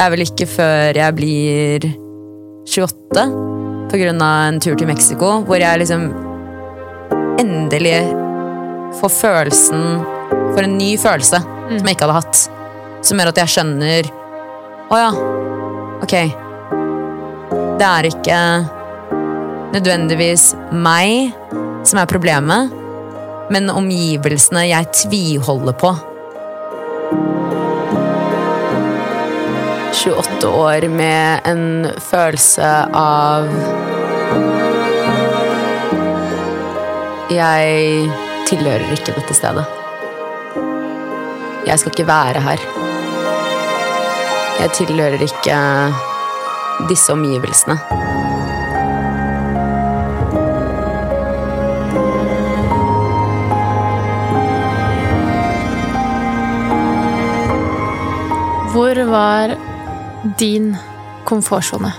Det er vel ikke før jeg blir 28 på grunn av en tur til Mexico, hvor jeg liksom endelig får følelsen for en ny følelse som jeg ikke hadde hatt. Som gjør at jeg skjønner Å ja, ok. Det er ikke nødvendigvis meg som er problemet, men omgivelsene jeg tviholder på. 28 år med en følelse av Jeg tilhører ikke dette stedet. Jeg skal ikke være her. Jeg tilhører ikke disse omgivelsene. Hvor var din komfortsone?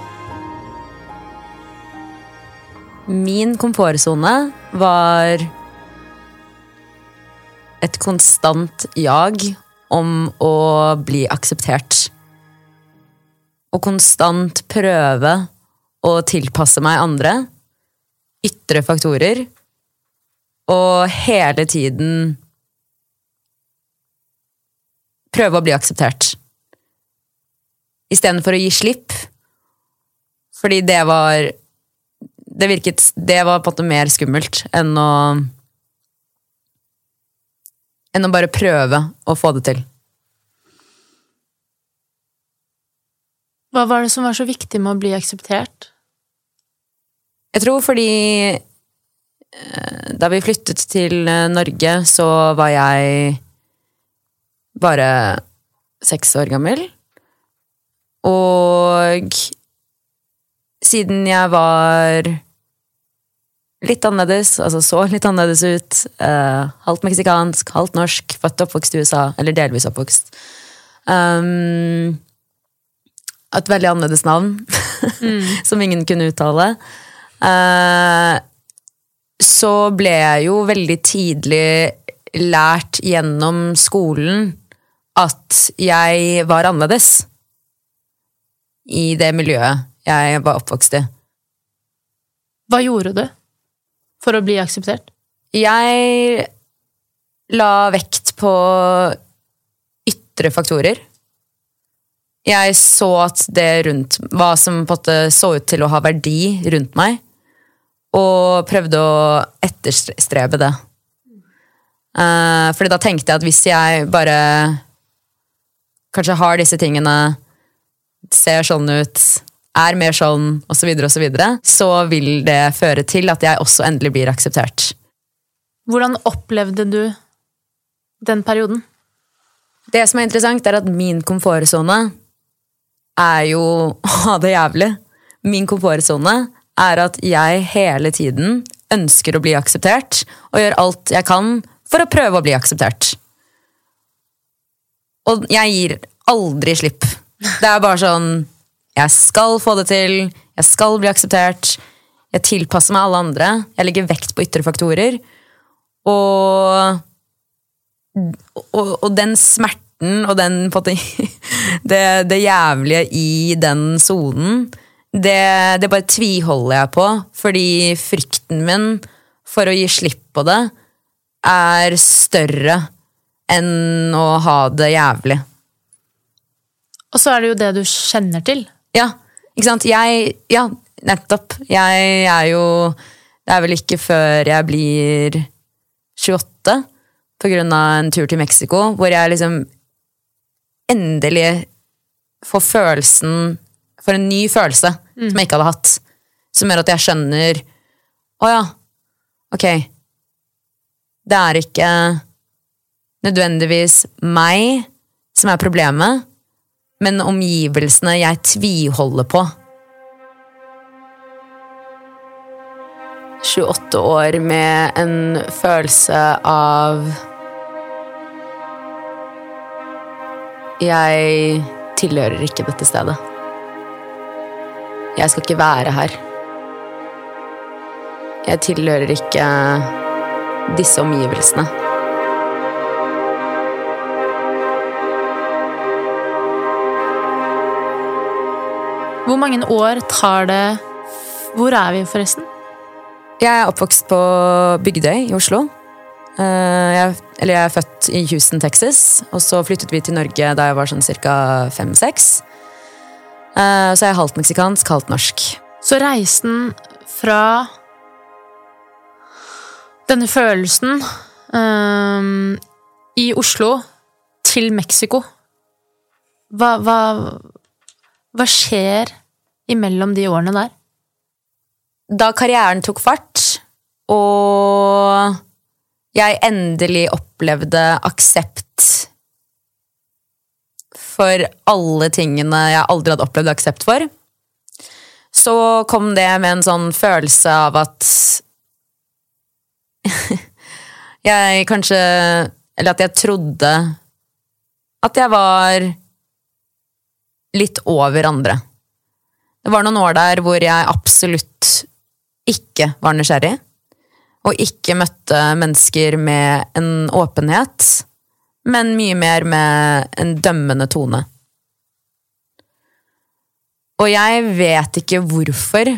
Min komfortsone var et konstant jag om å bli akseptert. Og konstant prøve å tilpasse meg andre. Ytre faktorer. Og hele tiden prøve å bli akseptert. Istedenfor å gi slipp. Fordi det var det virket Det var på en måte mer skummelt enn å Enn å bare prøve å få det til. Hva var det som var så viktig med å bli akseptert? Jeg tror fordi eh, da vi flyttet til eh, Norge, så var jeg bare seks år gammel. Og siden jeg var litt annerledes, altså så litt annerledes ut, eh, halvt meksikansk, halvt norsk, født og oppvokst i USA, eller delvis oppvokst um, Et veldig annerledes navn, som ingen kunne uttale. Eh, så ble jeg jo veldig tidlig lært gjennom skolen at jeg var annerledes i det miljøet jeg var oppvokst i. Hva gjorde du for å bli akseptert? Jeg la vekt på ytre faktorer. Jeg så at det rundt Hva som på en måte så ut til å ha verdi rundt meg, og prøvde å etterstrebe det. Uh, fordi da tenkte jeg at hvis jeg bare kanskje har disse tingene, ser sånn ut, er mer sånn, osv., så, så, videre, så vil det føre til at jeg også endelig blir akseptert. Hvordan opplevde du den perioden? Det som er interessant, er at min komfortsone er jo å ha det jævlig. Min komfortsone er at jeg hele tiden ønsker å bli akseptert, og gjør alt jeg kan for å prøve å bli akseptert. Og jeg gir aldri slipp. Det er bare sånn Jeg skal få det til. Jeg skal bli akseptert. Jeg tilpasser meg alle andre. Jeg legger vekt på ytre faktorer. Og, og, og den smerten og den det, det jævlige i den sonen, det, det bare tviholder jeg på. Fordi frykten min for å gi slipp på det er større enn å ha det jævlig. Og så er det jo det du kjenner til. Ja, ikke sant. Jeg Ja, nettopp. Jeg er jo Det er vel ikke før jeg blir 28, på grunn av en tur til Mexico, hvor jeg liksom endelig får følelsen for en ny følelse som jeg ikke hadde hatt. Som gjør at jeg skjønner Å ja, ok. Det er ikke nødvendigvis meg som er problemet, men omgivelsene jeg tviholder på. 28 år med en følelse av Jeg tilhører ikke dette stedet. Jeg skal ikke være her. Jeg tilhører ikke disse omgivelsene. Hvor mange år tar det Hvor er vi, forresten? Jeg er oppvokst på Bygdøy i Oslo. Eh, Jeg, eller jeg er født i Houston, Texas, og så flyttet vi til Norge da jeg var sånn ca. fem-seks. Så jeg er halvt meksikansk, halvt norsk. Så reisen fra denne følelsen um, i Oslo til Mexico hva, hva, hva skjer imellom de årene der? Da karrieren tok fart, og jeg endelig opplevde aksept for alle tingene jeg aldri hadde opplevd aksept for, så kom det med en sånn følelse av at jeg kanskje Eller at jeg trodde at jeg var litt over andre. Det var noen år der hvor jeg absolutt ikke var nysgjerrig, og ikke møtte mennesker med en åpenhet, men mye mer med en dømmende tone. Og jeg vet ikke hvorfor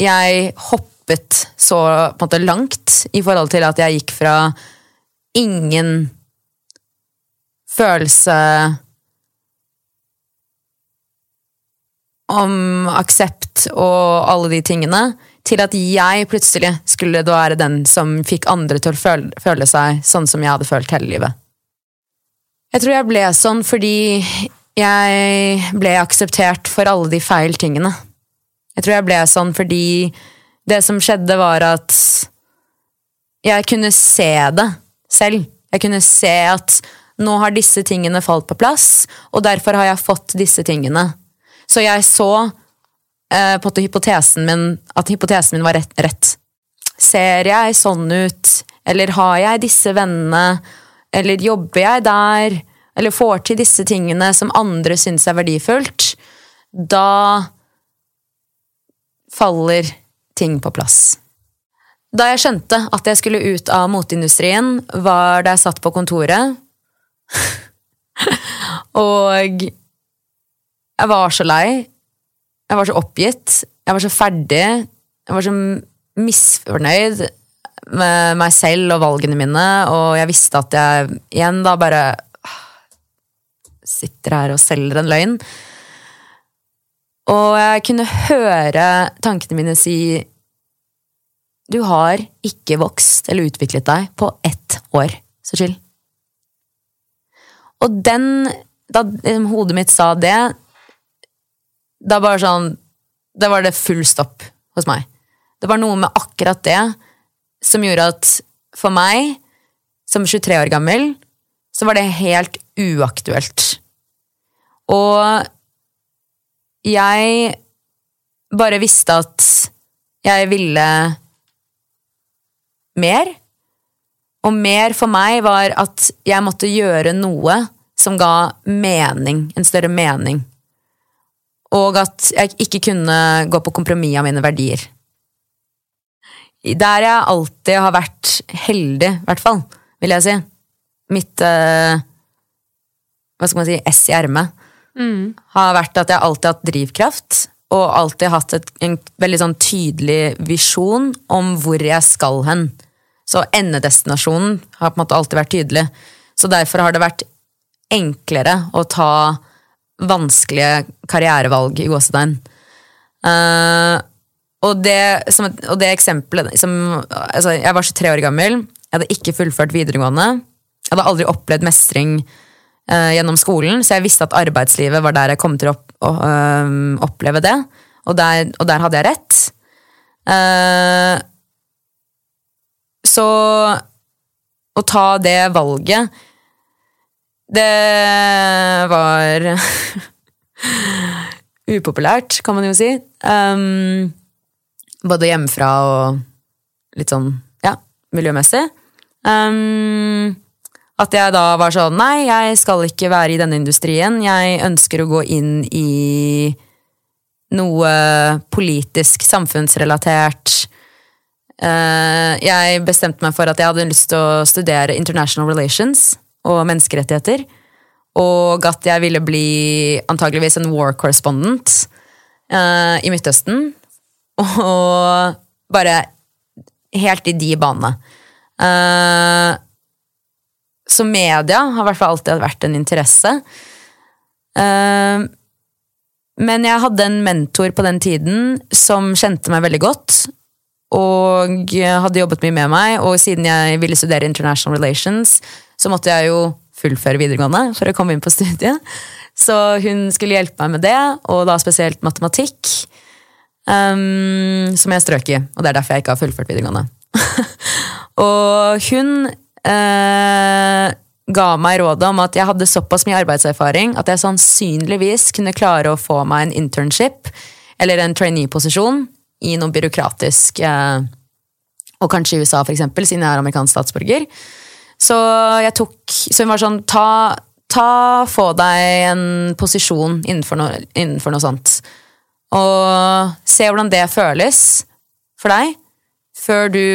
jeg hoppet så måte, langt i forhold til at jeg gikk fra ingen følelse om aksept og alle de tingene, til at jeg plutselig skulle da være den som fikk andre til å føle, føle seg sånn som jeg hadde følt hele livet. Jeg tror jeg ble sånn fordi jeg ble akseptert for alle de feil tingene. Jeg tror jeg ble sånn fordi det som skjedde, var at jeg kunne se det selv. Jeg kunne se at nå har disse tingene falt på plass, og derfor har jeg fått disse tingene. Så jeg så eh, på en hypotesen min, at hypotesen min var rett, rett. Ser jeg sånn ut, eller har jeg disse vennene, eller jobber jeg der, eller får til disse tingene som andre syns er verdifullt, da faller ting på plass. Da jeg skjønte at jeg skulle ut av moteindustrien, var da jeg satt på kontoret. og jeg var så lei. Jeg var så oppgitt. Jeg var så ferdig. Jeg var så misfornøyd med meg selv og valgene mine, og jeg visste at jeg igjen da bare sitter her og selger en løgn. Og jeg kunne høre tankene mine si Du har ikke vokst eller utviklet deg på ett år, så chill. Og den Da liksom, hodet mitt sa det, da bare sånn Da var det full stopp hos meg. Det var noe med akkurat det som gjorde at for meg, som 23 år gammel, så var det helt uaktuelt. Og jeg bare visste at jeg ville mer. Og mer for meg var at jeg måtte gjøre noe som ga mening, en større mening. Og at jeg ikke kunne gå på kompromiss av mine verdier. Der jeg alltid har vært heldig, i hvert fall, vil jeg si. Mitt eh, Hva skal man si S i ermet. Har vært at jeg alltid har hatt drivkraft. Og alltid hatt et, en veldig sånn tydelig visjon om hvor jeg skal hen. Så endedestinasjonen har på en måte alltid vært tydelig. Så derfor har det vært enklere å ta vanskelige karrierevalg i gåsetegn. Uh, og, det, som, og det eksempelet som, altså, Jeg var 23 år gammel, jeg hadde ikke fullført videregående. Jeg hadde aldri opplevd mestring uh, gjennom skolen, så jeg visste at arbeidslivet var der jeg kom til å, å uh, oppleve det. Og der, og der hadde jeg rett. Så å ta det valget Det var upopulært, kan man jo si. Um, både hjemmefra og litt sånn, ja, miljømessig. Um, at jeg da var sånn Nei, jeg skal ikke være i denne industrien. Jeg ønsker å gå inn i noe politisk, samfunnsrelatert. Uh, jeg bestemte meg for at jeg hadde lyst til å studere international relations og menneskerettigheter. Og at jeg ville bli antageligvis en war correspondent. uh, i Midtøsten. Og bare helt i de banene. Uh, så media har i hvert fall alltid vært en interesse. Uh, men jeg hadde en mentor på den tiden som kjente meg veldig godt. Og hadde jobbet mye med meg, og siden jeg ville studere international relations, så måtte jeg jo fullføre videregående for å komme inn på studiet. Så hun skulle hjelpe meg med det, og da spesielt matematikk. Um, som jeg strøk i, og det er derfor jeg ikke har fullført videregående. og hun uh, ga meg rådet om at jeg hadde såpass mye arbeidserfaring at jeg sannsynligvis kunne klare å få meg en internship eller en trainee-posisjon i noe byråkratisk. uh, og kanskje i USA, eksempel, siden jeg er amerikansk statsborger. Så jeg tok Så hun var sånn Ta, ta få deg en posisjon innenfor noe, innenfor noe sånt. Og se hvordan det føles for deg, før du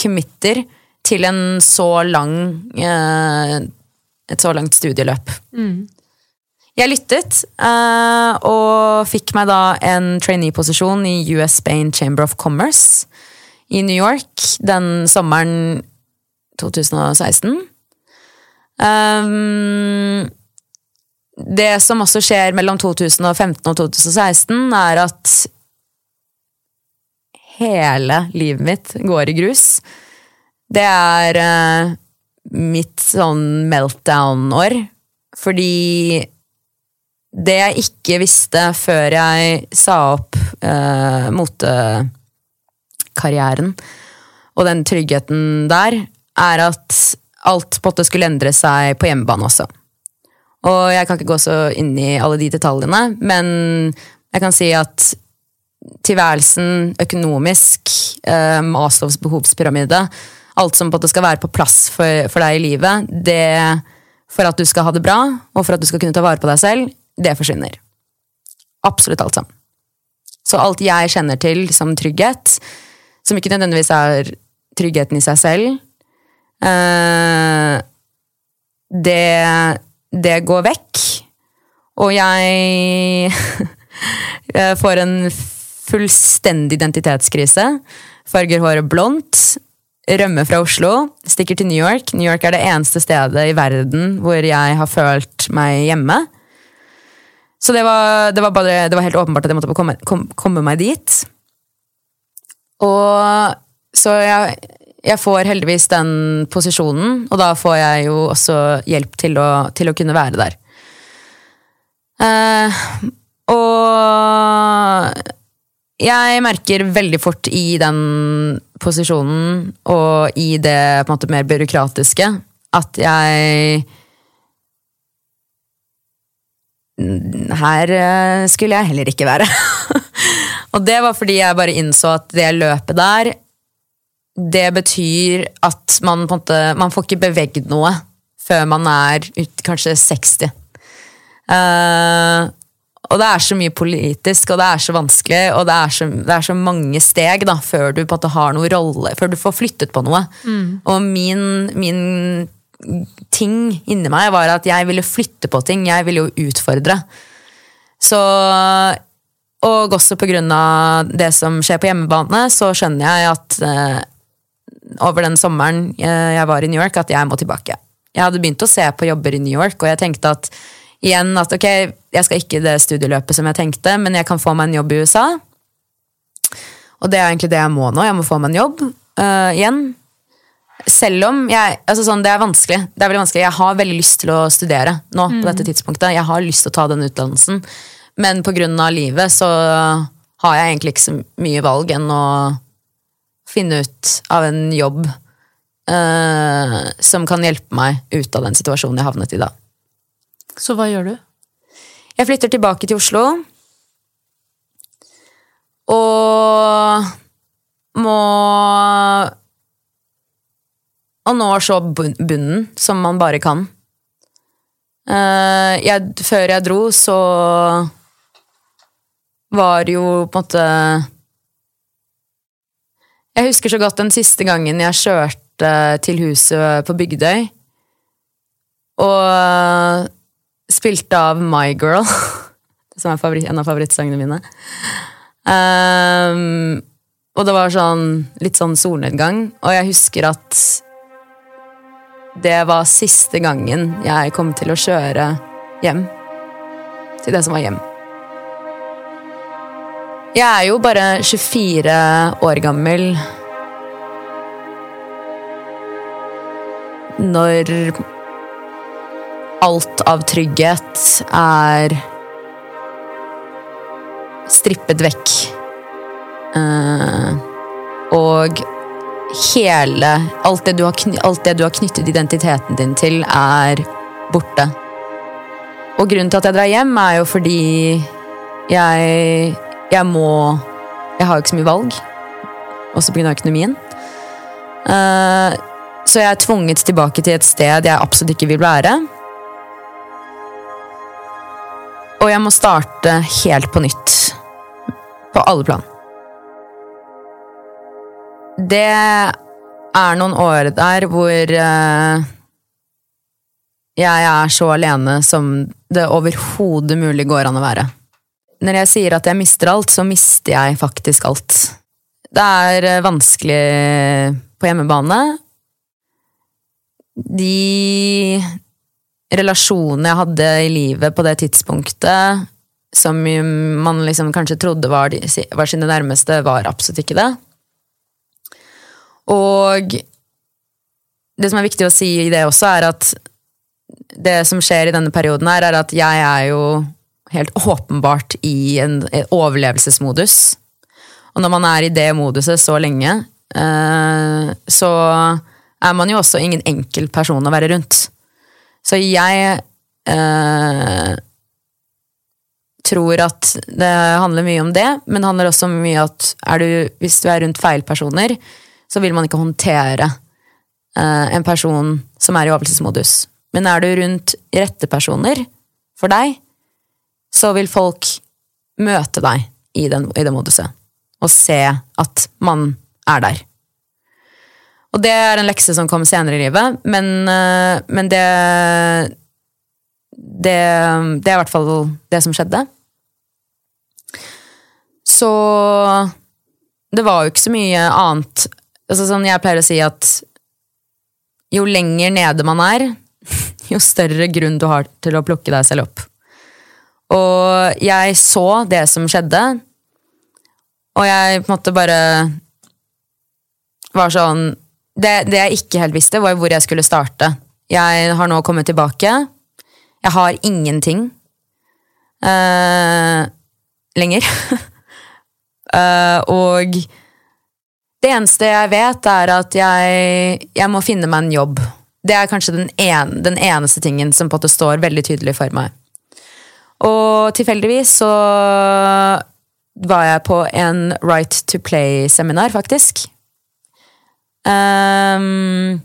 committer til en så lang eh, et så langt studieløp. Jeg lyttet, eh, og fikk meg da en trainee-posisjon i US Spain Chamber of Commerce i New York den sommeren 2016. Um, det som også skjer mellom 2015 og 2016, er at hele livet mitt går i grus. Det er uh, mitt sånn meltdown-år. Fordi det jeg ikke visste før jeg sa opp uh, motekarrieren, og den tryggheten der, er at alt på en måte skulle endre seg på hjemmebane også. Og jeg kan ikke gå så inn i alle de detaljene, men jeg kan si at tilværelsen økonomisk, eh, Maslows behovspyramide, alt som på en måte skal være på plass for, for deg i livet, det for at du skal ha det bra, og for at du skal kunne ta vare på deg selv, det forsvinner. Absolutt alt sammen. Så alt jeg kjenner til som trygghet, som ikke nødvendigvis er tryggheten i seg selv, eh, det, det går vekk. Og jeg får en fullstendig identitetskrise. Farger håret blondt. Rømmer fra Oslo. Stikker til New York. New York er det eneste stedet i verden hvor jeg har følt meg hjemme. Så det var, det var, bare, det var helt åpenbart at jeg måtte komme, kom, komme meg dit. Og så jeg, jeg får heldigvis den posisjonen, og da får jeg jo også hjelp til å, til å kunne være der. Uh, og jeg merker veldig fort i den posisjonen og i det måte mer byråkratiske at jeg Her eh, skulle jeg heller ikke være. og det var fordi jeg bare innså at det løpet der det betyr at man på en måte Man får ikke bevegd noe før man er ut, kanskje 60. Uh, og det er så mye politisk, og det er så vanskelig, og det er så, det er så mange steg da, før du på en måte har noen rolle, før du får flyttet på noe. Og min, min ting inni meg var at jeg ville flytte på ting. Jeg ville jo utfordre. Så Og også på grunn av det som skjer på hjemmebane, så skjønner jeg at eh, over den sommeren eh, jeg var i New York, at jeg må tilbake. Jeg hadde begynt å se på jobber i New York, og jeg tenkte at igjen at ok, jeg skal ikke i det studieløpet som jeg tenkte, men jeg kan få meg en jobb i USA. Og det er egentlig det jeg må nå. Jeg må få meg en jobb uh, igjen. Selv om jeg, altså sånn, Det er vanskelig. Det er veldig vanskelig. Jeg har veldig lyst til å studere nå. på dette tidspunktet. Jeg har lyst til å ta den utdannelsen. Men pga. livet så har jeg egentlig ikke så mye valg enn å finne ut av en jobb eh, som kan hjelpe meg ut av den situasjonen jeg havnet i da. Så hva gjør du? Jeg flytter tilbake til Oslo. Og må Og nå så bunnen, som man bare kan. Eh, jeg, før jeg dro, så var jo på en måte Jeg husker så godt den siste gangen jeg kjørte til huset på Bygdøy. Og spilte av My Girl. som er en av favorittsangene mine. Um, og det var sånn litt sånn solnedgang, og jeg husker at det var siste gangen jeg kom til å kjøre hjem. Til det som var hjem. Jeg er jo bare 24 år gammel når alt av trygghet er strippet vekk. Eh, og hele alt det, alt det du har knyttet identiteten din til, er borte. Og grunnen til at jeg drar hjem, er jo fordi jeg, jeg må Jeg har jo ikke så mye valg. Også pga. økonomien. Uh, så jeg er tvunget tilbake til et sted jeg absolutt ikke vil være. Og jeg må starte helt på nytt. På alle plan. Det er noen år der hvor uh, jeg er så alene som det overhodet mulig går an å være. Når jeg sier at jeg mister alt, så mister jeg faktisk alt. Det er eh, vanskelig på hjemmebane. De relasjonene jeg hadde i livet på det tidspunktet, som man liksom kanskje trodde var, de, var sine nærmeste, var absolutt ikke det. Og det som er viktig å si i det også, er at det som skjer i denne perioden her, er at jeg er jo helt åpenbart i en, en overlevelsesmodus. Og når man er i det moduset så lenge, eh, så er man jo også ingen enkel person å være rundt. Så jeg eh, tror at det handler mye om det, men det handler også mye om at du, hvis du er rundt feil personer, så vil man ikke håndtere eh, en person som er i overlevelsesmodus. Men er du rundt rette personer for deg, så vil folk møte deg i, den, i det moduset. Og se at man er der. Og det er en lekse som kom senere i livet, men, eh, men det, det Det er i hvert fall det som skjedde. Så det var jo ikke så mye annet altså sånn Jeg pleier å si at jo lenger nede man er, jo større grunn du har til å plukke deg selv opp. Og jeg så det som skjedde, og jeg på en måte bare var sånn det, det jeg ikke helt visste, var hvor jeg skulle starte. Jeg har nå kommet tilbake. Jeg har ingenting uh, lenger. uh, og det eneste jeg vet, er at jeg, jeg må finne meg en jobb. Det er kanskje den, en, den eneste tingen som på en måte står veldig tydelig for meg. Og tilfeldigvis så var jeg på en Right to Play-seminar, faktisk. Um,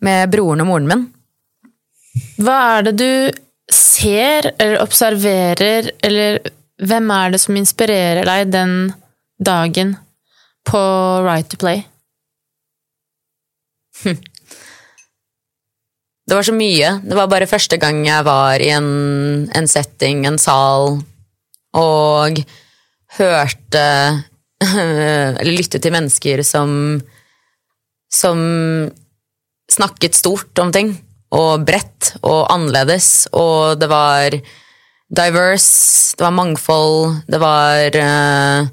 med broren og moren min. Hva er det du ser eller observerer, eller hvem er det som inspirerer deg den dagen på Right to Play? Det var så mye. Det var bare første gang jeg var i en, en setting, en sal, og hørte Eller lyttet til mennesker som som snakket stort om ting. Og bredt og annerledes. Og det var diverse, det var mangfold, det var eh,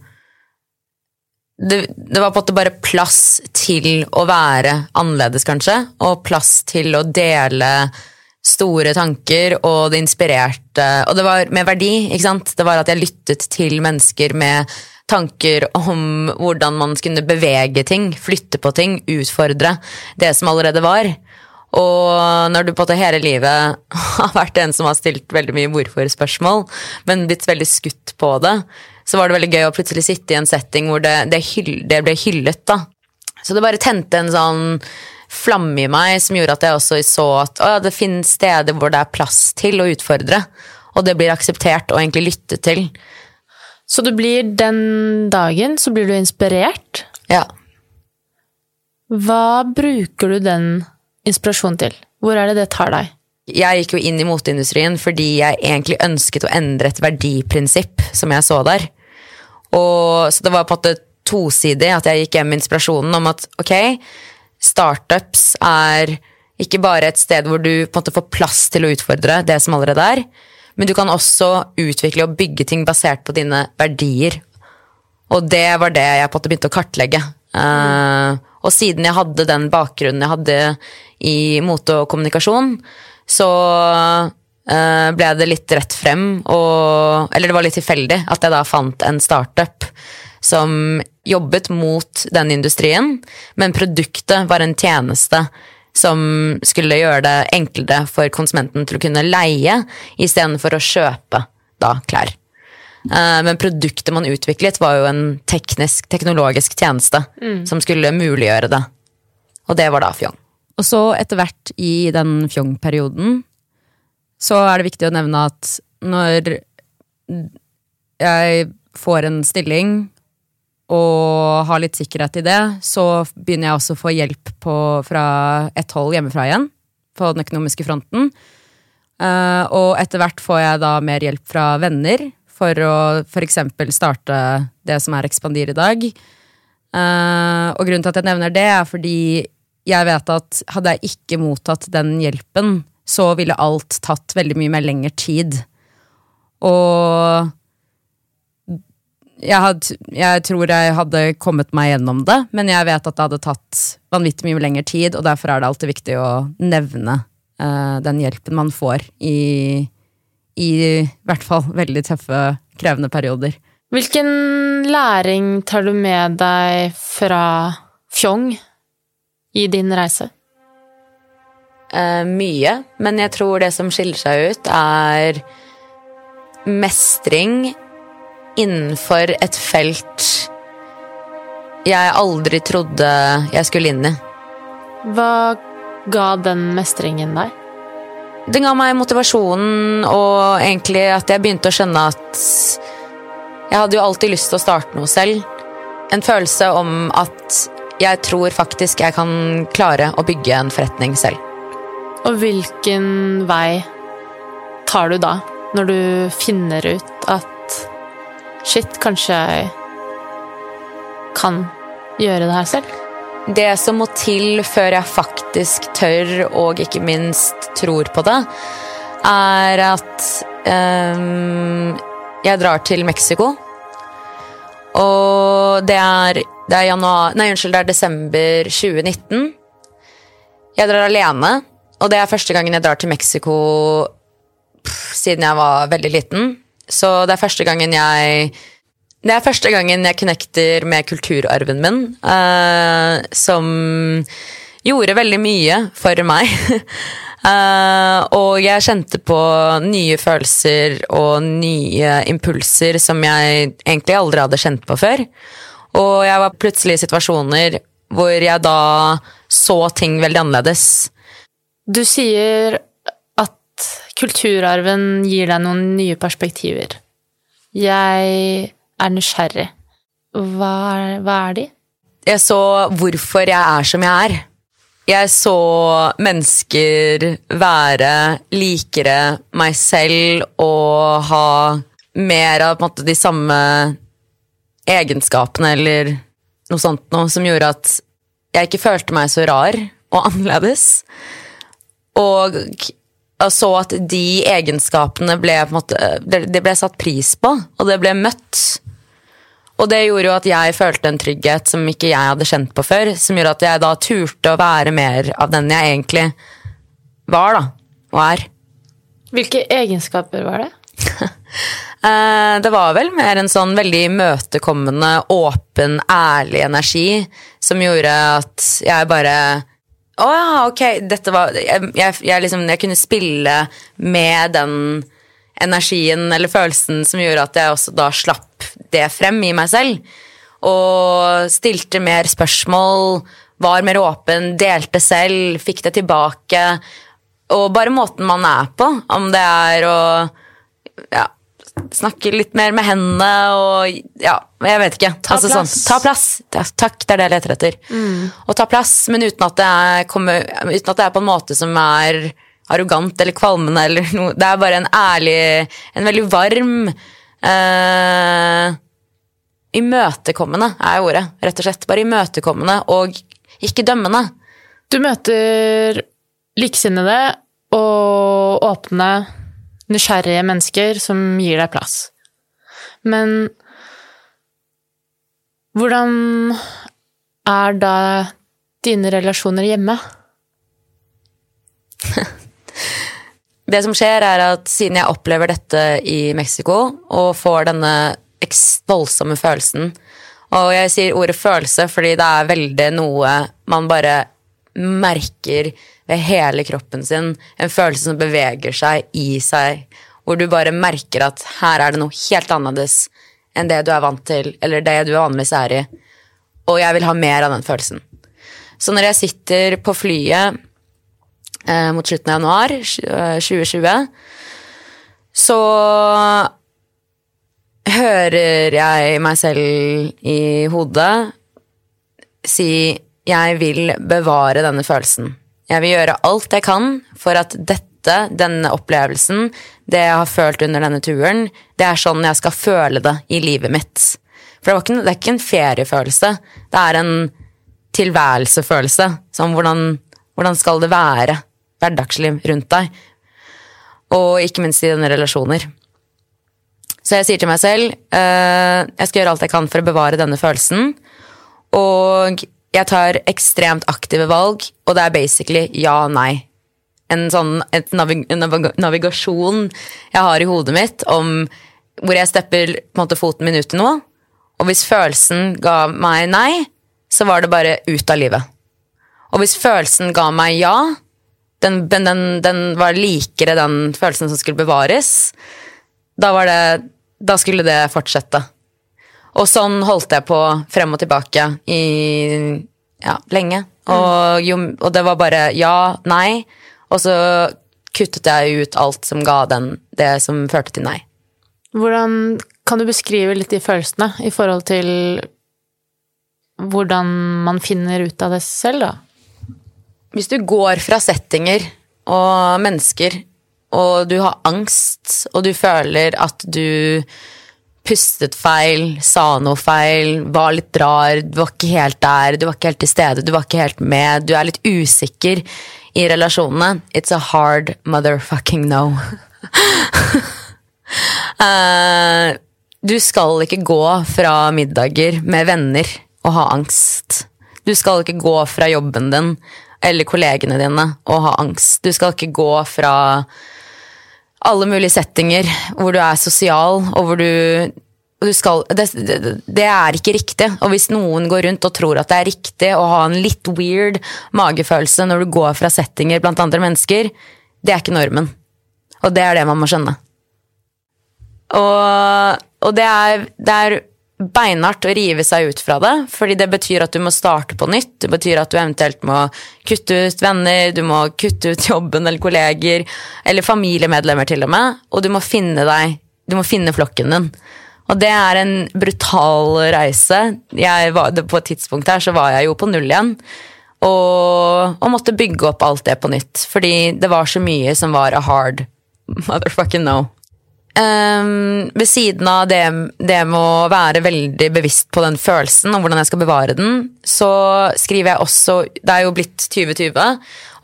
det, det var på en måte bare plass til å være annerledes, kanskje. Og plass til å dele store tanker, og det inspirerte Og det var med verdi, ikke sant? Det var at jeg lyttet til mennesker med tanker om hvordan man skulle bevege ting, flytte på ting, utfordre det som allerede var. Og når du på en måte hele livet har vært en som har stilt veldig mye hvorfor-spørsmål, men blitt veldig skutt på det, så var det veldig gøy å plutselig sitte i en setting hvor det, det, hyll, det ble hyllet. da. Så det bare tente en sånn flamme i meg som gjorde at jeg også så at å, det finnes steder hvor det er plass til å utfordre. Og det blir akseptert og egentlig lyttet til. Så du blir den dagen så blir du inspirert. Ja. Hva bruker du den inspirasjonen til? Hvor er det det tar deg? Jeg gikk jo inn i moteindustrien fordi jeg egentlig ønsket å endre et verdiprinsipp som jeg så der. Og, så det var på en måte tosidig at jeg gikk hjem med inspirasjonen om at ok, startups er ikke bare et sted hvor du på en måte får plass til å utfordre det som allerede er, men du kan også utvikle og bygge ting basert på dine verdier. Og det var det jeg på en måte begynte å kartlegge. Uh, og siden jeg hadde den bakgrunnen jeg hadde i mote og kommunikasjon, så uh, ble det litt rett frem, og, eller det var litt tilfeldig at jeg da fant en startup som jobbet mot den industrien, men produktet var en tjeneste som skulle gjøre det enklere for konsumenten til å kunne leie istedenfor å kjøpe da klær. Eh, men produktet man utviklet, var jo en teknisk, teknologisk tjeneste mm. som skulle muliggjøre det. Og det var da Fjong. Og så etter hvert i den Fjong-perioden så er det viktig å nevne at når jeg får en stilling og har litt sikkerhet i det, så begynner jeg også å få hjelp på, fra et hold hjemmefra igjen. På den økonomiske fronten. Uh, og etter hvert får jeg da mer hjelp fra venner for å f.eks. starte det som er Ekspandir i dag. Uh, og grunnen til at jeg nevner det, er fordi jeg vet at hadde jeg ikke mottatt den hjelpen, så ville alt tatt veldig mye mer lengre tid. Og jeg, hadde, jeg, tror jeg hadde kommet meg gjennom det, men jeg vet at det hadde tatt vanvittig mye lengre tid, og derfor er det alltid viktig å nevne uh, den hjelpen man får i, i hvert fall veldig tøffe, krevende perioder. Hvilken læring tar du med deg fra Fjong i din reise? Eh, mye, men jeg tror det som skiller seg ut, er mestring innenfor et felt jeg aldri trodde jeg skulle inn i. Hva ga den mestringen deg? Den ga meg motivasjonen og egentlig at jeg begynte å skjønne at jeg hadde jo alltid lyst til å starte noe selv. En følelse om at jeg tror faktisk jeg kan klare å bygge en forretning selv. Og hvilken vei tar du da, når du finner ut at Shit, kanskje jeg kan gjøre det her selv? Det som må til før jeg faktisk tør, og ikke minst tror på det, er at um, jeg drar til Mexico. Og det er, det er januar Nei, unnskyld, det er desember 2019. Jeg drar alene, og det er første gangen jeg drar til Mexico pff, siden jeg var veldig liten. Så det er første gangen jeg det er første gangen jeg connecter med kulturarven min, uh, som gjorde veldig mye for meg. uh, og jeg kjente på nye følelser og nye impulser som jeg egentlig aldri hadde kjent på før. Og jeg var plutselig i situasjoner hvor jeg da så ting veldig annerledes. Du sier at kulturarven gir deg noen nye perspektiver. Jeg er nysgjerrig. Hva er, hva er de? Jeg så hvorfor jeg er som jeg er. Jeg så mennesker være likere meg selv og ha mer av måte, de samme egenskapene eller noe sånt noe som gjorde at jeg ikke følte meg så rar og annerledes. Og så at de egenskapene ble, måte, det ble satt pris på, og det ble møtt. Og det gjorde jo at jeg følte en trygghet som ikke jeg hadde kjent på før. Som gjorde at jeg da turte å være mer av den jeg egentlig var, da. Og er. Hvilke egenskaper var det? Eh, det var vel mer en sånn veldig imøtekommende, åpen, ærlig energi som gjorde at jeg bare å oh, ja, ok. Dette var jeg, jeg, jeg, liksom, jeg, kunne spille med den energien eller følelsen som gjorde at jeg også da slapp det frem i meg selv. Og stilte mer spørsmål, var mer åpen, delte selv, fikk det tilbake. Og bare måten man er på, om det er å ja, snakke litt mer med hendene og Ja, jeg vet ikke. Ta altså, sånn, plass. Sånn, ta plass. Ja, takk, det er det jeg leter etter. Mm. Og ta plass, men uten at, kommer, uten at, det er på en måte som er arrogant eller kvalmende eller noe. Det er bare en ærlig En veldig varm eh, Imøtekommende er ordet, rett og slett. Bare imøtekommende og ikke dømmende. Du møter likesinnede og åpne, nysgjerrige mennesker som gir deg plass. Men hvordan er da dine relasjoner hjemme? Det som skjer, er at siden jeg opplever dette i Mexico og får denne voldsomme følelsen Og jeg sier ordet følelse fordi det er veldig noe man bare merker ved hele kroppen sin. En følelse som beveger seg i seg. Hvor du bare merker at her er det noe helt annerledes enn det du er vant til, eller det du vanligvis er i. Og jeg vil ha mer av den følelsen. Så når jeg sitter på flyet mot slutten av januar 2020, eh, så hører jeg meg selv i hodet si 'jeg vil bevare denne følelsen'. Jeg vil gjøre alt jeg kan for at dette, denne opplevelsen, det jeg har følt under denne turen, det er sånn jeg skal føle det i livet mitt. For det, ikke, det er ikke en feriefølelse. Det er en tilværelsefølelse. Som hvordan, hvordan skal det være hverdagsliv rundt deg? Og ikke minst i dine relasjoner. Så jeg sier til meg selv uh, jeg skal gjøre alt jeg kan for å bevare denne følelsen. Og jeg tar ekstremt aktive valg, og det er basically ja og nei. En sånn et navig navig navigasjon jeg har i hodet mitt om hvor jeg stepper måte, foten min ut i noe. Og hvis følelsen ga meg nei, så var det bare ut av livet. Og hvis følelsen ga meg ja, den, den, den var likere den følelsen som skulle bevares, da, var det, da skulle det fortsette. Og sånn holdt jeg på frem og tilbake i ja, lenge. Og, jo, og, det var bare ja, nei. Og så kuttet jeg ut alt som ga den det som førte til nei. Hvordan kan du beskrive litt de følelsene i forhold til hvordan man finner ut av det selv, da? Hvis du går fra settinger og mennesker, og du har angst, og du føler at du pustet feil, sa noe feil, var litt rar, du var ikke helt der, du var ikke helt til stede, du var ikke helt med, du er litt usikker i relasjonene. It's a hard motherfucking no. uh, du skal ikke gå fra middager med venner og ha angst. Du skal ikke gå fra jobben din eller kollegene dine og ha angst. Du skal ikke gå fra alle mulige settinger hvor du er sosial, og hvor du, skal, det, det, er ikke riktig. Og hvis noen går rundt og tror at det er riktig å ha en litt weird magefølelse når du går fra settinger blant andre mennesker, det er ikke normen. Og det er det man må skjønne. Og, og det, er, det er beinhardt å rive seg ut fra det, fordi det betyr at du må starte på nytt. Det betyr at du eventuelt må kutte ut venner, du må kutte ut jobben eller kolleger, eller familiemedlemmer til og med, og du må finne deg, du må finne flokken din. Og det er en brutal reise. Var, på et tidspunkt her så var jeg jo på null igjen. Og, og, måtte bygge opp alt det på nytt. Fordi det var så mye som var a hard motherfucking no. Um, ved siden av det, det, med å være veldig bevisst på den følelsen og hvordan jeg skal bevare den, så skriver jeg også Det er jo blitt 2020,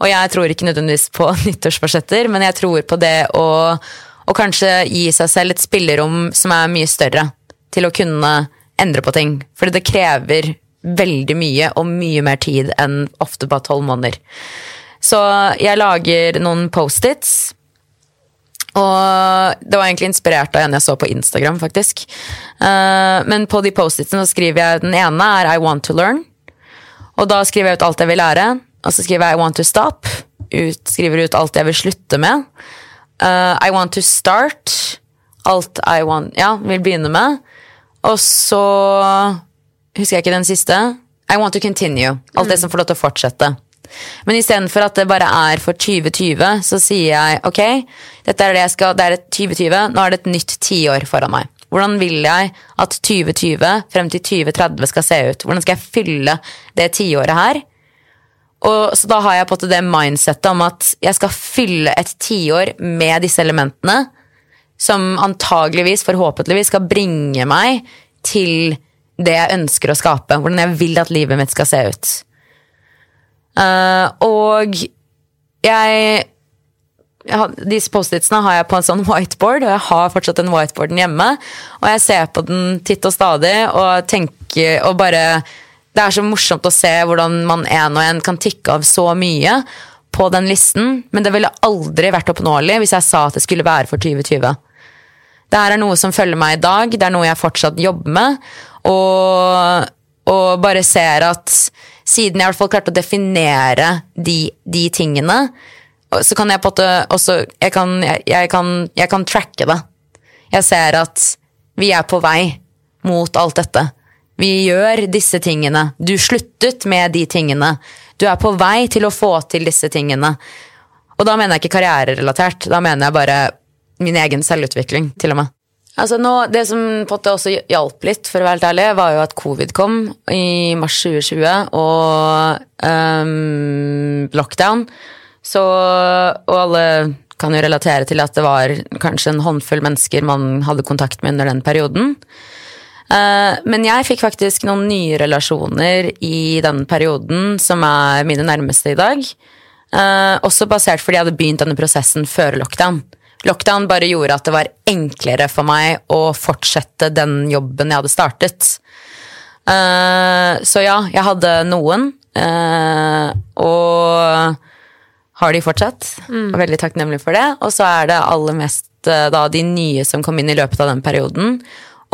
og jeg tror ikke nødvendigvis på nyttårsforsetter, men jeg tror på det å, å kanskje gi seg selv et spillerom som er mye større, til å kunne endre på ting. Fordi det krever veldig mye og mye mer tid enn ofte bare tolv måneder. Så jeg lager noen Post-its og det var egentlig inspirert av en jeg så på Instagram, faktisk. Uh, men på de Post-itsene skriver jeg den ene er I want to learn. Og da skriver jeg ut alt jeg vil lære. Og så skriver jeg I want to stop. Ut, skriver ut alt jeg vil slutte med. Uh, I want to start. Alt I want Ja, vil begynne med. Og så husker jeg ikke den siste. I want to continue. Alt mm. det som får lov til å fortsette. Men istedenfor at det bare er for 2020, så sier jeg ok, dette er det jeg skal, det er et 2020, nå er det et nytt tiår foran meg. Hvordan vil jeg at 2020 frem til 2030 skal se ut? Hvordan skal jeg fylle det tiåret her? Og så da har jeg på det mindsettet om at jeg skal fylle et tiår med disse elementene, som antageligvis, forhåpentligvis, skal bringe meg til det jeg ønsker å skape. Hvordan jeg vil at livet mitt skal se ut. Eh, og jeg disse Post-itsene har jeg på en sånn whiteboard, og jeg har fortsatt den whiteboarden hjemme. Og jeg ser på den titt og stadig og tenker og bare Det er så morsomt å se hvordan man en og en kan tikke av så mye på den listen, men det ville aldri vært oppnåelig hvis jeg sa at det skulle være for 2020. Det her er noe som følger meg i dag, det er noe jeg fortsatt jobber med. Og, og bare ser at siden jeg i hvert fall klarte å definere de, de tingene, så kan jeg på en måte også jeg kan, jeg, jeg, kan, jeg kan tracke det. Jeg ser at vi er på vei mot alt dette. Vi gjør disse tingene. Du sluttet med de tingene. Du er på vei til å få til disse tingene. Og da mener jeg ikke karriererelatert. Da mener jeg bare min egen selvutvikling, til og med. Altså nå, Det som måte også hjalp litt, for å være helt ærlig, var jo at covid kom i mars 2020, og um, lockdown. Så, og alle kan jo relatere til at det var kanskje en håndfull mennesker man hadde kontakt med under den perioden. Eh, men jeg fikk faktisk noen nye relasjoner i den perioden som er mine nærmeste i dag. Eh, også basert fordi jeg hadde begynt denne prosessen før lockdown. Lockdown bare gjorde at det var enklere for meg å fortsette den jobben jeg hadde startet. Eh, så ja, jeg hadde noen, eh, og har de fortsatt. Og veldig takknemlig for det. Og så er det aller mest eh, da de nye som kom inn i løpet av den perioden.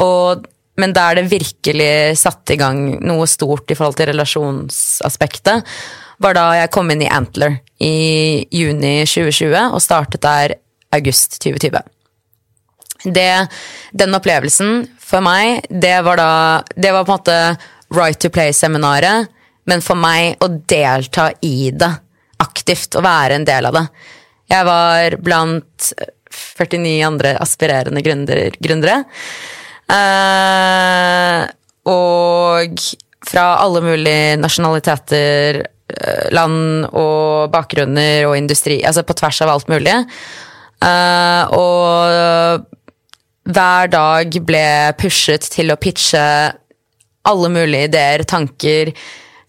Og, men der det virkelig satte i gang noe stort i forhold til relasjonsaspektet, var da jeg kom inn i Antler i juni 2020 og startet der august 2020. Det, den opplevelsen for meg, det var da Det var på en måte Right to Play-seminaret, men for meg å delta i det aktivt, å være en del av det. Jeg var blant 49 andre aspirerende gründer, gründere. Eh, og fra alle mulige nasjonaliteter, eh, land og bakgrunner og industri. Altså på tvers av alt mulig. Eh, og hver dag ble pushet til å pitche alle mulige ideer, tanker.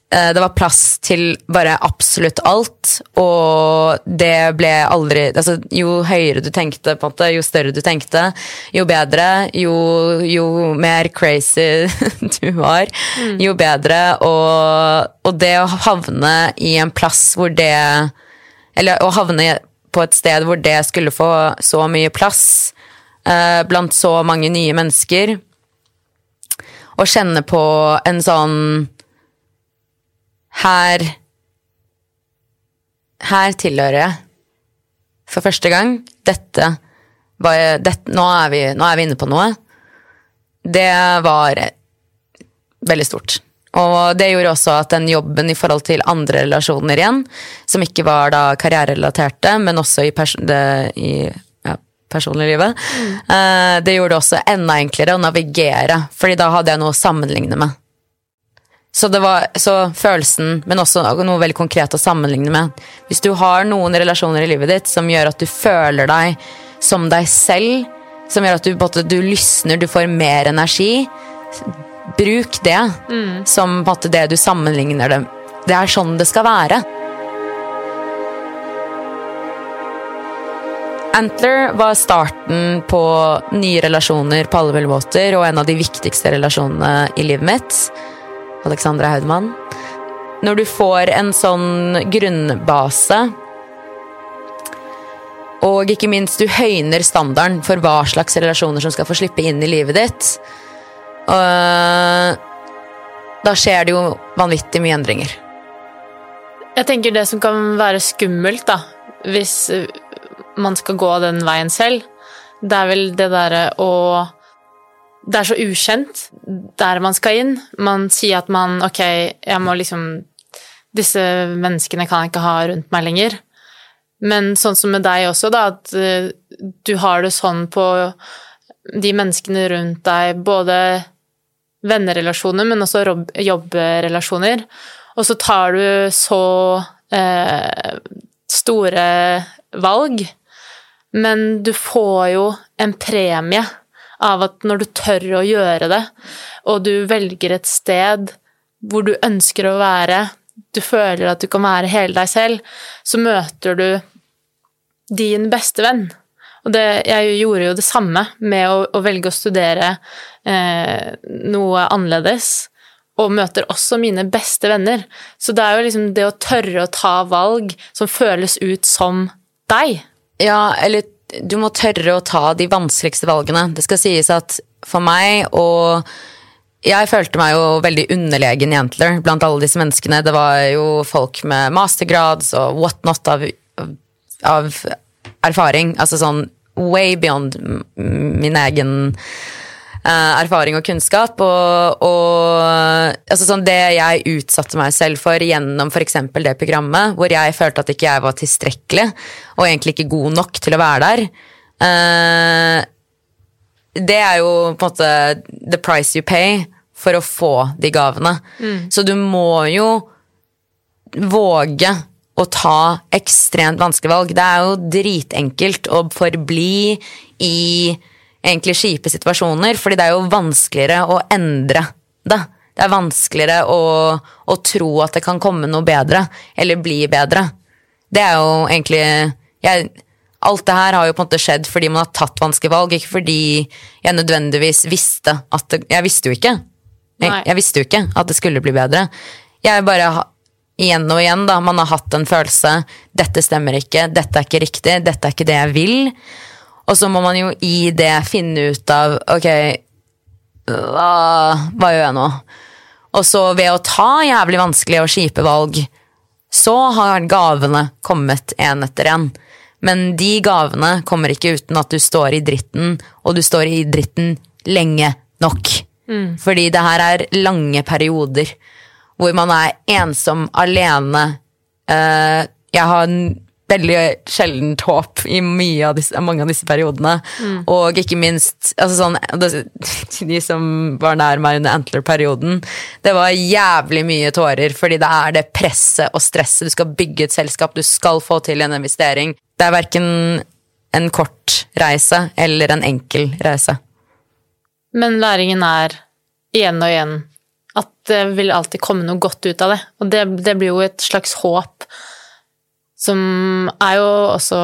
Uh, Det var plass til bare absolutt alt, og det ble aldri altså, Jo høyere du tenkte, på en måte, jo større du tenkte, jo bedre. Jo, jo mer crazy du var, jo bedre. Og, og det å havne i en plass hvor det Eller å havne på et sted hvor det skulle få så mye plass eh, blant så mange nye mennesker, og kjenne på en sånn her Her tilhører jeg. For første gang. Dette var dette, nå, er vi, nå er vi inne på noe. Det var veldig stort. Og det gjorde også at den jobben i forhold til andre relasjoner igjen, som ikke var da karriererelaterte, men også i, pers det, i ja, personliglivet, uh, det gjorde det også enda enklere å navigere, fordi da hadde jeg noe å sammenligne med. Så det var så følelsen, men også noe veldig konkret å sammenligne med. Hvis du har noen relasjoner i livet ditt som gjør at du føler deg som deg selv, som gjør at du, du lysner, du får mer energi, bruk det som på en måte, det du sammenligner det Det er sånn det skal være. Antler var starten på nye relasjoner på alle mulige og en av de viktigste relasjonene i livet mitt. Alexandra Haudmann. Når du får en sånn grunnbase, og ikke minst du høyner standarden for hva slags relasjoner som skal få slippe inn i livet ditt, og da skjer det jo vanvittig mye endringer. Jeg tenker det som kan være skummelt, da, hvis man skal gå den veien selv, det er vel det derre å Det er så ukjent der man skal inn. Man sier at man Ok, jeg må liksom Disse menneskene kan jeg ikke ha rundt meg lenger. Men sånn som med deg også, da, at uh, du har det sånn på de menneskene rundt deg, både vennerelasjoner, men også jobbrelasjoner. Og så tar du så eh, store valg. Men du får jo en premie av at når du tør å gjøre det, og du velger et sted hvor du ønsker å være, du føler at du kan være hele deg selv, så møter du din beste venn. Og det, jeg gjorde jo det samme med å, å velge å studere eh, noe annerledes, og møter også mine beste venner. Så det er jo liksom det å tørre å ta valg som føles ut som deg. Ja, eller du må tørre å ta de vanskeligste valgene. Det skal sies at for meg og jeg følte meg jo veldig underlegen i Antler blant alle disse menneskene. Det var jo folk med mastergrads og whatnot av, av erfaring. Altså sånn way beyond min egen uh, erfaring og kunnskap. Og, og altså sånn det jeg utsatte meg selv for gjennom f.eks. det programmet, hvor jeg følte at ikke jeg var tilstrekkelig og egentlig ikke god nok til å være der. Uh, det er jo på en måte the price you pay for å få de gavene. Mm. Så du må jo våge å ta ekstremt vanskelige valg. Det er jo dritenkelt å forbli i egentlig kjipe situasjoner, fordi det er jo vanskeligere å endre det. Det er vanskeligere å, å tro at det kan komme noe bedre, eller bli bedre. Det er jo egentlig jeg, Alt det her har jo på en måte skjedd fordi man har tatt vanskelige valg, ikke fordi jeg nødvendigvis visste at det, Jeg visste jo ikke. Jeg, jeg, visste jo ikke at det skulle bli bedre. Jeg bare igjen og igjen, da, man har hatt en følelse 'dette stemmer ikke', 'dette er ikke riktig', 'dette er ikke det jeg vil'. Og så må man jo i det finne ut av 'ok, hva, hva gjør jeg nå'? Og så ved å ta jævlig vanskelige og kjipe valg, så har gavene kommet én etter én. Men de gavene kommer ikke uten at du står i dritten, og du står i dritten lenge nok. Mm. Fordi det her er lange perioder hvor man er ensom, alene. Uh, jeg har veldig sjeldent håp i av disse, mange av disse periodene. Mm. Og ikke minst altså sånn, De som var nær meg under Antler-perioden. Det var jævlig mye tårer, fordi det er det presset og stresset. Du skal bygge et selskap, du skal få til en investering. Det er verken en kort reise eller en enkel reise. Men læringen er igjen og igjen det vil alltid komme noe godt ut av det. Og det, det blir jo et slags håp som er jo også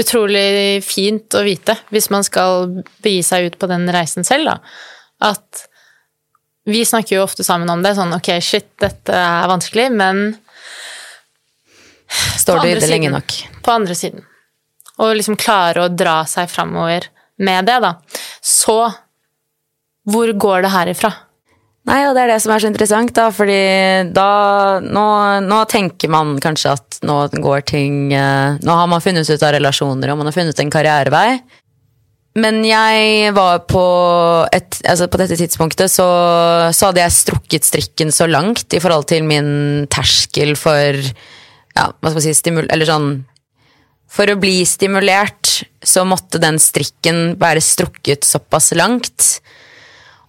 utrolig fint å vite hvis man skal begi seg ut på den reisen selv, da. At vi snakker jo ofte sammen om det, sånn ok, shit, dette er vanskelig, men Står du i det lenge nok? På andre siden. Og liksom klare å dra seg framover med det, da. Så hvor går det herifra? Nei, og det er det som er så interessant, da, fordi da nå, nå, tenker man kanskje at nå går ting eh, Nå har man funnet ut av relasjoner, og man har funnet en karrierevei. Men jeg var på et Altså, på dette tidspunktet så, så hadde jeg strukket strikken så langt i forhold til min terskel for Ja, hva skal man si, stimul... Eller sånn For å bli stimulert så måtte den strikken være strukket såpass langt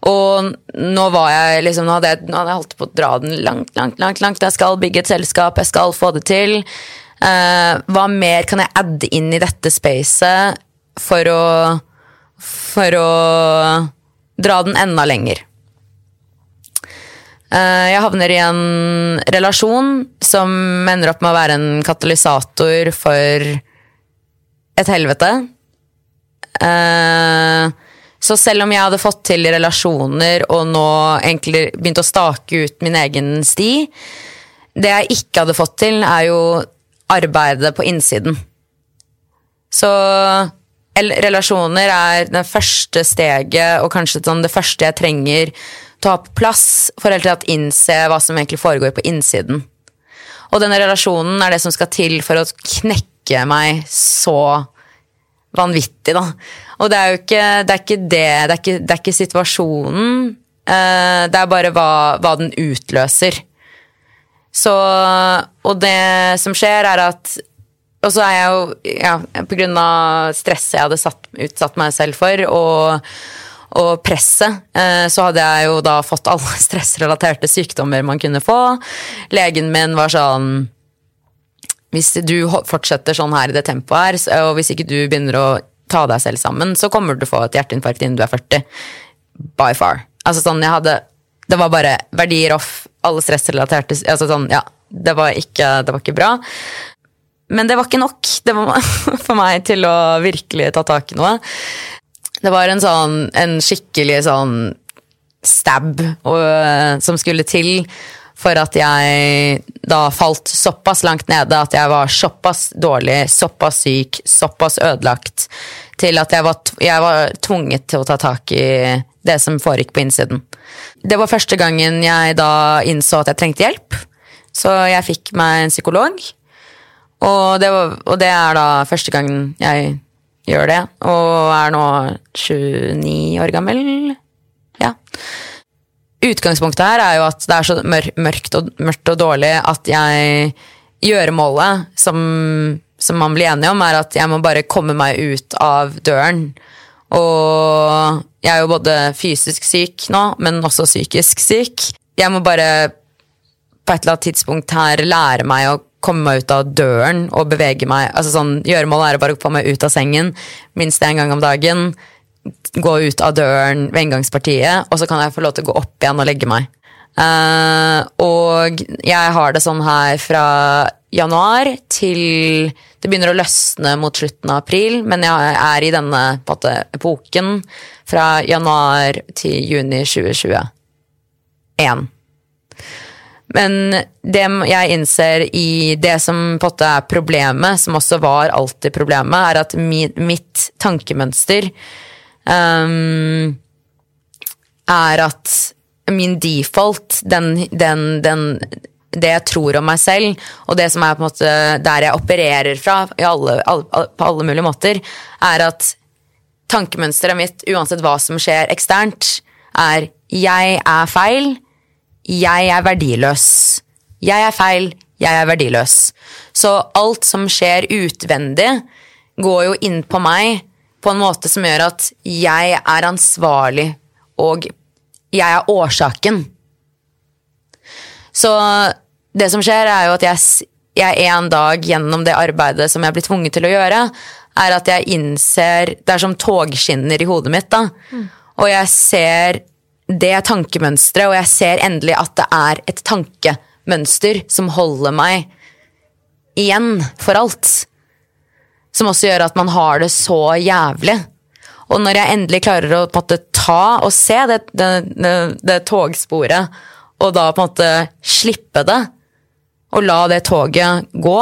og nå var jeg liksom, nå hadde jeg, nå hadde jeg holdt på å dra den langt, langt, langt. langt. Jeg skal bygge et selskap, jeg skal få det til. Uh, hva mer kan jeg adde inn i dette spacet for å For å dra den enda lenger? Uh, jeg havner i en relasjon som ender opp med å være en katalysator for et helvete. Uh, så selv om jeg hadde fått til relasjoner og nå egentlig begynt å stake ut min egen sti Det jeg ikke hadde fått til, er jo arbeidet på innsiden. Så relasjoner er det første steget, og kanskje sånn det første jeg trenger ha på plass for å innse hva som egentlig foregår på innsiden. Og denne relasjonen er det som skal til for å knekke meg så vanvittig, da. Og det er jo ikke det, er ikke det, det, er ikke, det er ikke situasjonen. Uh, det er bare hva, hva, den utløser. Så Og det som skjer, er at Og så er jeg jo, ja, på grunn av stresset jeg hadde satt, utsatt meg selv for, og, og presset, eh, så hadde jeg jo da fått alle stressrelaterte sykdommer man kunne få. Legen min var sånn Hvis du fortsetter sånn her i det tempoet her, og hvis ikke du begynner å ta deg selv sammen, så kommer du til å få et hjerteinfarkt innen du er 40. By far. Altså sånn, jeg hadde Det var bare verdier off, alle stressrelaterte altså sånn, ja, det var, ikke, det var ikke bra. Men det var ikke nok det var for meg til å virkelig ta tak i noe. Det var en sånn, en skikkelig sånn stab og, som skulle til for at jeg da falt såpass langt nede at jeg var såpass dårlig, såpass syk, såpass ødelagt til at jeg var, jeg var tvunget til å ta tak i det som foregikk på innsiden. Det var første gangen jeg da innså at jeg trengte hjelp, så jeg fikk meg en psykolog. Og det, var, og det er da første gangen jeg gjør det, og er nå 29 år gammel. Ja. Utgangspunktet her er jo at det er så mør mørkt, og, mørkt og dårlig at jeg Gjøremålet som, som man blir enige om, er at jeg må bare komme meg ut av døren. Og jeg er jo både fysisk syk nå, men også psykisk syk. Jeg må bare på et eller annet tidspunkt her lære meg å komme meg ut av døren og bevege meg. altså sånn, Gjøremålet er å bare få meg ut av sengen minst én gang om dagen. Gå ut av døren ved inngangspartiet, og så kan jeg få lov til å gå opp igjen og legge meg. Uh, og jeg har det sånn her fra januar til Det begynner å løsne mot slutten av april, men jeg er i denne måte, epoken fra januar til juni 2021. Men det jeg innser i det som på måte er problemet, som også var alltid problemet, er at mi, mitt tankemønster ehm, er at min default, den, den, den, det jeg tror om meg selv, og det som er på en måte der jeg opererer fra alle, alle, på alle mulige måter, er at tankemønsteret mitt, uansett hva som skjer eksternt, er jeg er feil, jeg er verdiløs. Jeg er feil, jeg er verdiløs. Så alt som skjer utvendig, går jo inn på meg på en måte som gjør at jeg er ansvarlig, og jeg er årsaken. Så det som skjer, er jo at jeg, jeg en dag gjennom det arbeidet som jeg blir tvunget til å gjøre, er at jeg innser Det er som togskinner i hodet mitt, da. Og jeg ser det tankemønsteret, og jeg ser endelig at det er et tankemønster som holder meg igjen for alt. Som også gjør at man har det så jævlig. Og når jeg endelig klarer å en måte ta og se det, det, det, det togsporet, og da på en måte slippe det, og la det toget gå,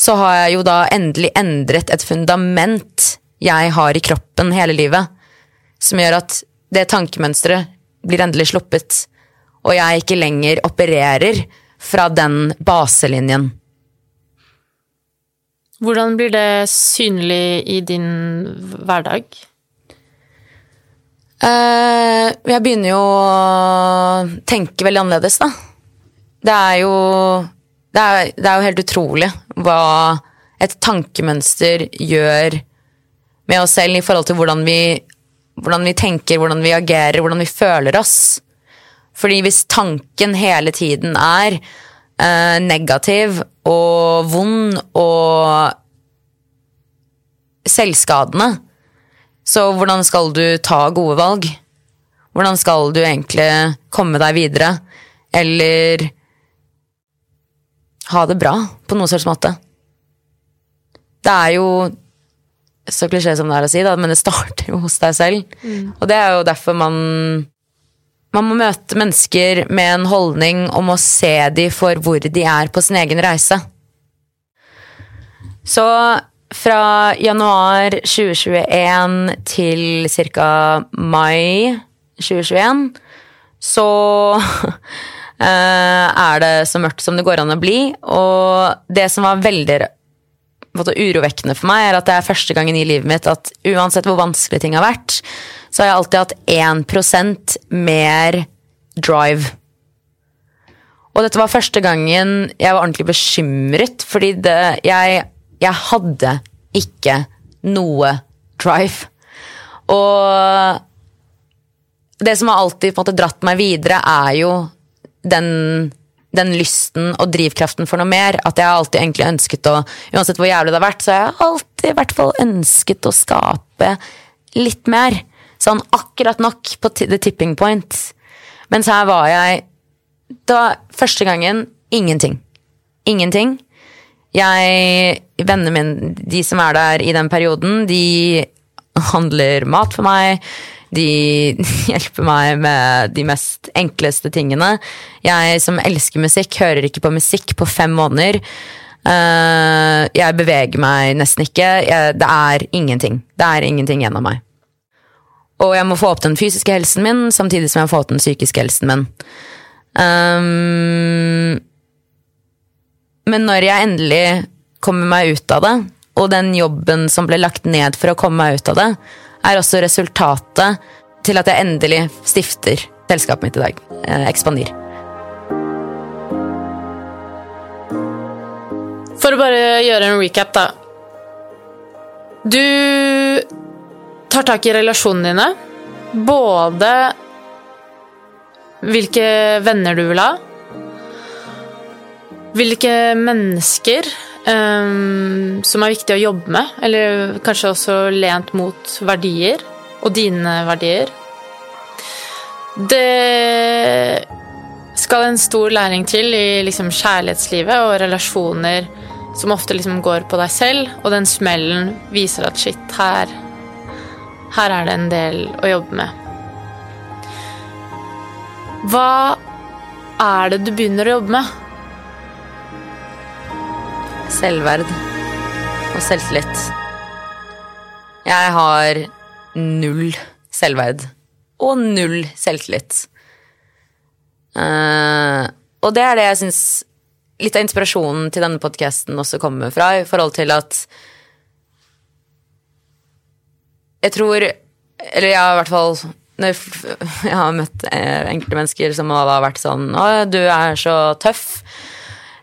så har jeg jo da endelig endret et fundament jeg har i kroppen hele livet, som gjør at det tankemønsteret blir endelig sluppet, og jeg ikke lenger opererer fra den baselinjen. Hvordan blir det synlig i din hverdag? Eh, jeg begynner jo å tenke veldig annerledes, da. Det er jo det er, det er jo helt utrolig hva et tankemønster gjør med oss selv i forhold til hvordan vi, hvordan vi tenker, hvordan vi agerer, hvordan vi føler oss. Fordi hvis tanken hele tiden er eh, negativ og vond og selvskadende, så hvordan skal du ta gode valg? Hvordan skal du egentlig komme deg videre? Eller ha det bra på noen slags måte? Det er jo så klisjé som det er å si, da, men det starter jo hos deg selv. Og det er jo derfor man man må møte mennesker med en holdning om å se de for hvor de er på sin egen reise. Så fra januar 2021 til ca. mai 2021 så eh, er det så mørkt som det går an å bli. Og det som var veldig urovekkende for meg, er at det er første gangen i livet mitt at uansett hvor vanskelig ting har vært, så har jeg alltid hatt 1% mer drive. Og dette var første gangen jeg var ordentlig bekymret, fordi det, jeg, jeg hadde ikke noe drive. Og det som har alltid på en måte dratt meg videre, er jo den, den lysten og drivkraften for noe mer. At jeg har alltid egentlig ønsket å Uansett hvor jævlig det har vært, så har jeg alltid i hvert fall ønsket å skape litt mer. Sånn akkurat nok på the tipping point. Mens her var jeg Da første gangen ingenting. Ingenting. Jeg Vennene mine, de som er der i den perioden, de handler mat for meg. De hjelper meg med de mest enkleste tingene. Jeg som elsker musikk, hører ikke på musikk på fem måneder. Uh, jeg beveger meg nesten ikke. Det er ingenting. Det er ingenting gjennom meg. Og jeg må få opp den fysiske helsen min samtidig som jeg får opp den psykiske helsen min. Um, men når jeg endelig kommer meg ut av det, og den jobben som ble lagt ned for å komme meg ut av det, er også resultatet til at jeg endelig stifter selskapet mitt i dag. Eh, Ekspandir. For å bare gjøre en recap, da. Du tar tak i relasjonene dine. Både hvilke venner du vil ha, hvilke mennesker um, som er viktig å jobbe med, eller kanskje også lent mot verdier og dine verdier. Det skal en stor læring til i liksom kjærlighetslivet og relasjoner som ofte liksom går på deg selv, og den smellen viser at shit, her, her er det en del å jobbe med. Hva er det du begynner å jobbe med? Selvverd og selvtillit. Jeg har null selvverd og null selvtillit. Uh, og det er det jeg syns litt av inspirasjonen til denne podkasten også kommer fra, i forhold til at Jeg tror Eller jeg har i hvert fall når jeg har møtt eh, enkelte mennesker som har vært sånn Å, du er så tøff.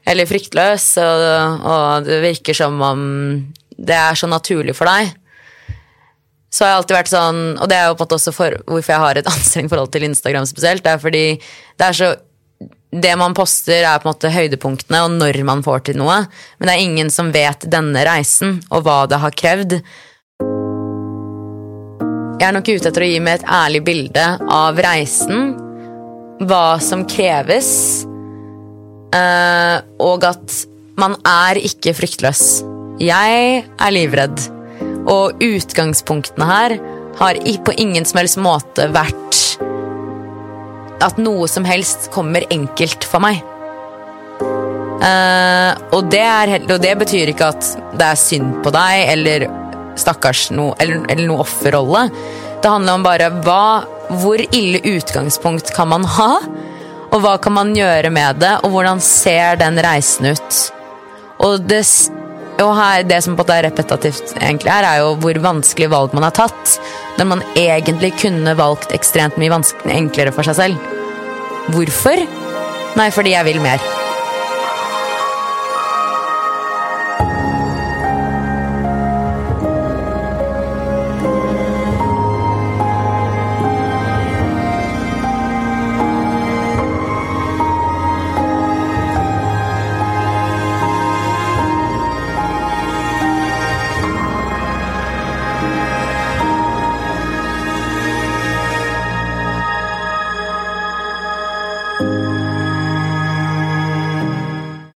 Eller fryktløs, og, og det virker som om det er så naturlig for deg. Så har jeg alltid vært sånn, og det er jo på en måte også for, hvorfor jeg har et anstrengt forhold til Instagram spesielt. Det er fordi det er så det man poster, er på en måte høydepunktene og når man får til noe. Men det er ingen som vet denne reisen og hva det har krevd. Jeg er nok ute etter å gi meg et ærlig bilde av reisen, hva som kreves, eh, og at man er ikke fryktløs. Jeg er livredd, og utgangspunktene her har på ingen som helst måte vært at noe som helst kommer enkelt for meg. Uh, og, det er, og, det betyr ikke at det er synd på deg eller stakkars noe, eller, eller noe offerrolle. Det handler om bare hva, hvor ille utgangspunkt kan man ha? Og hva kan man gjøre med det, og hvordan ser den reisen ut? Og det, og her, det som på er repetitivt egentlig her, er jo hvor vanskelig valg man har tatt. Når man egentlig kunne valgt ekstremt mye enklere for seg selv. Hvorfor? Nei, fordi jeg vil mer.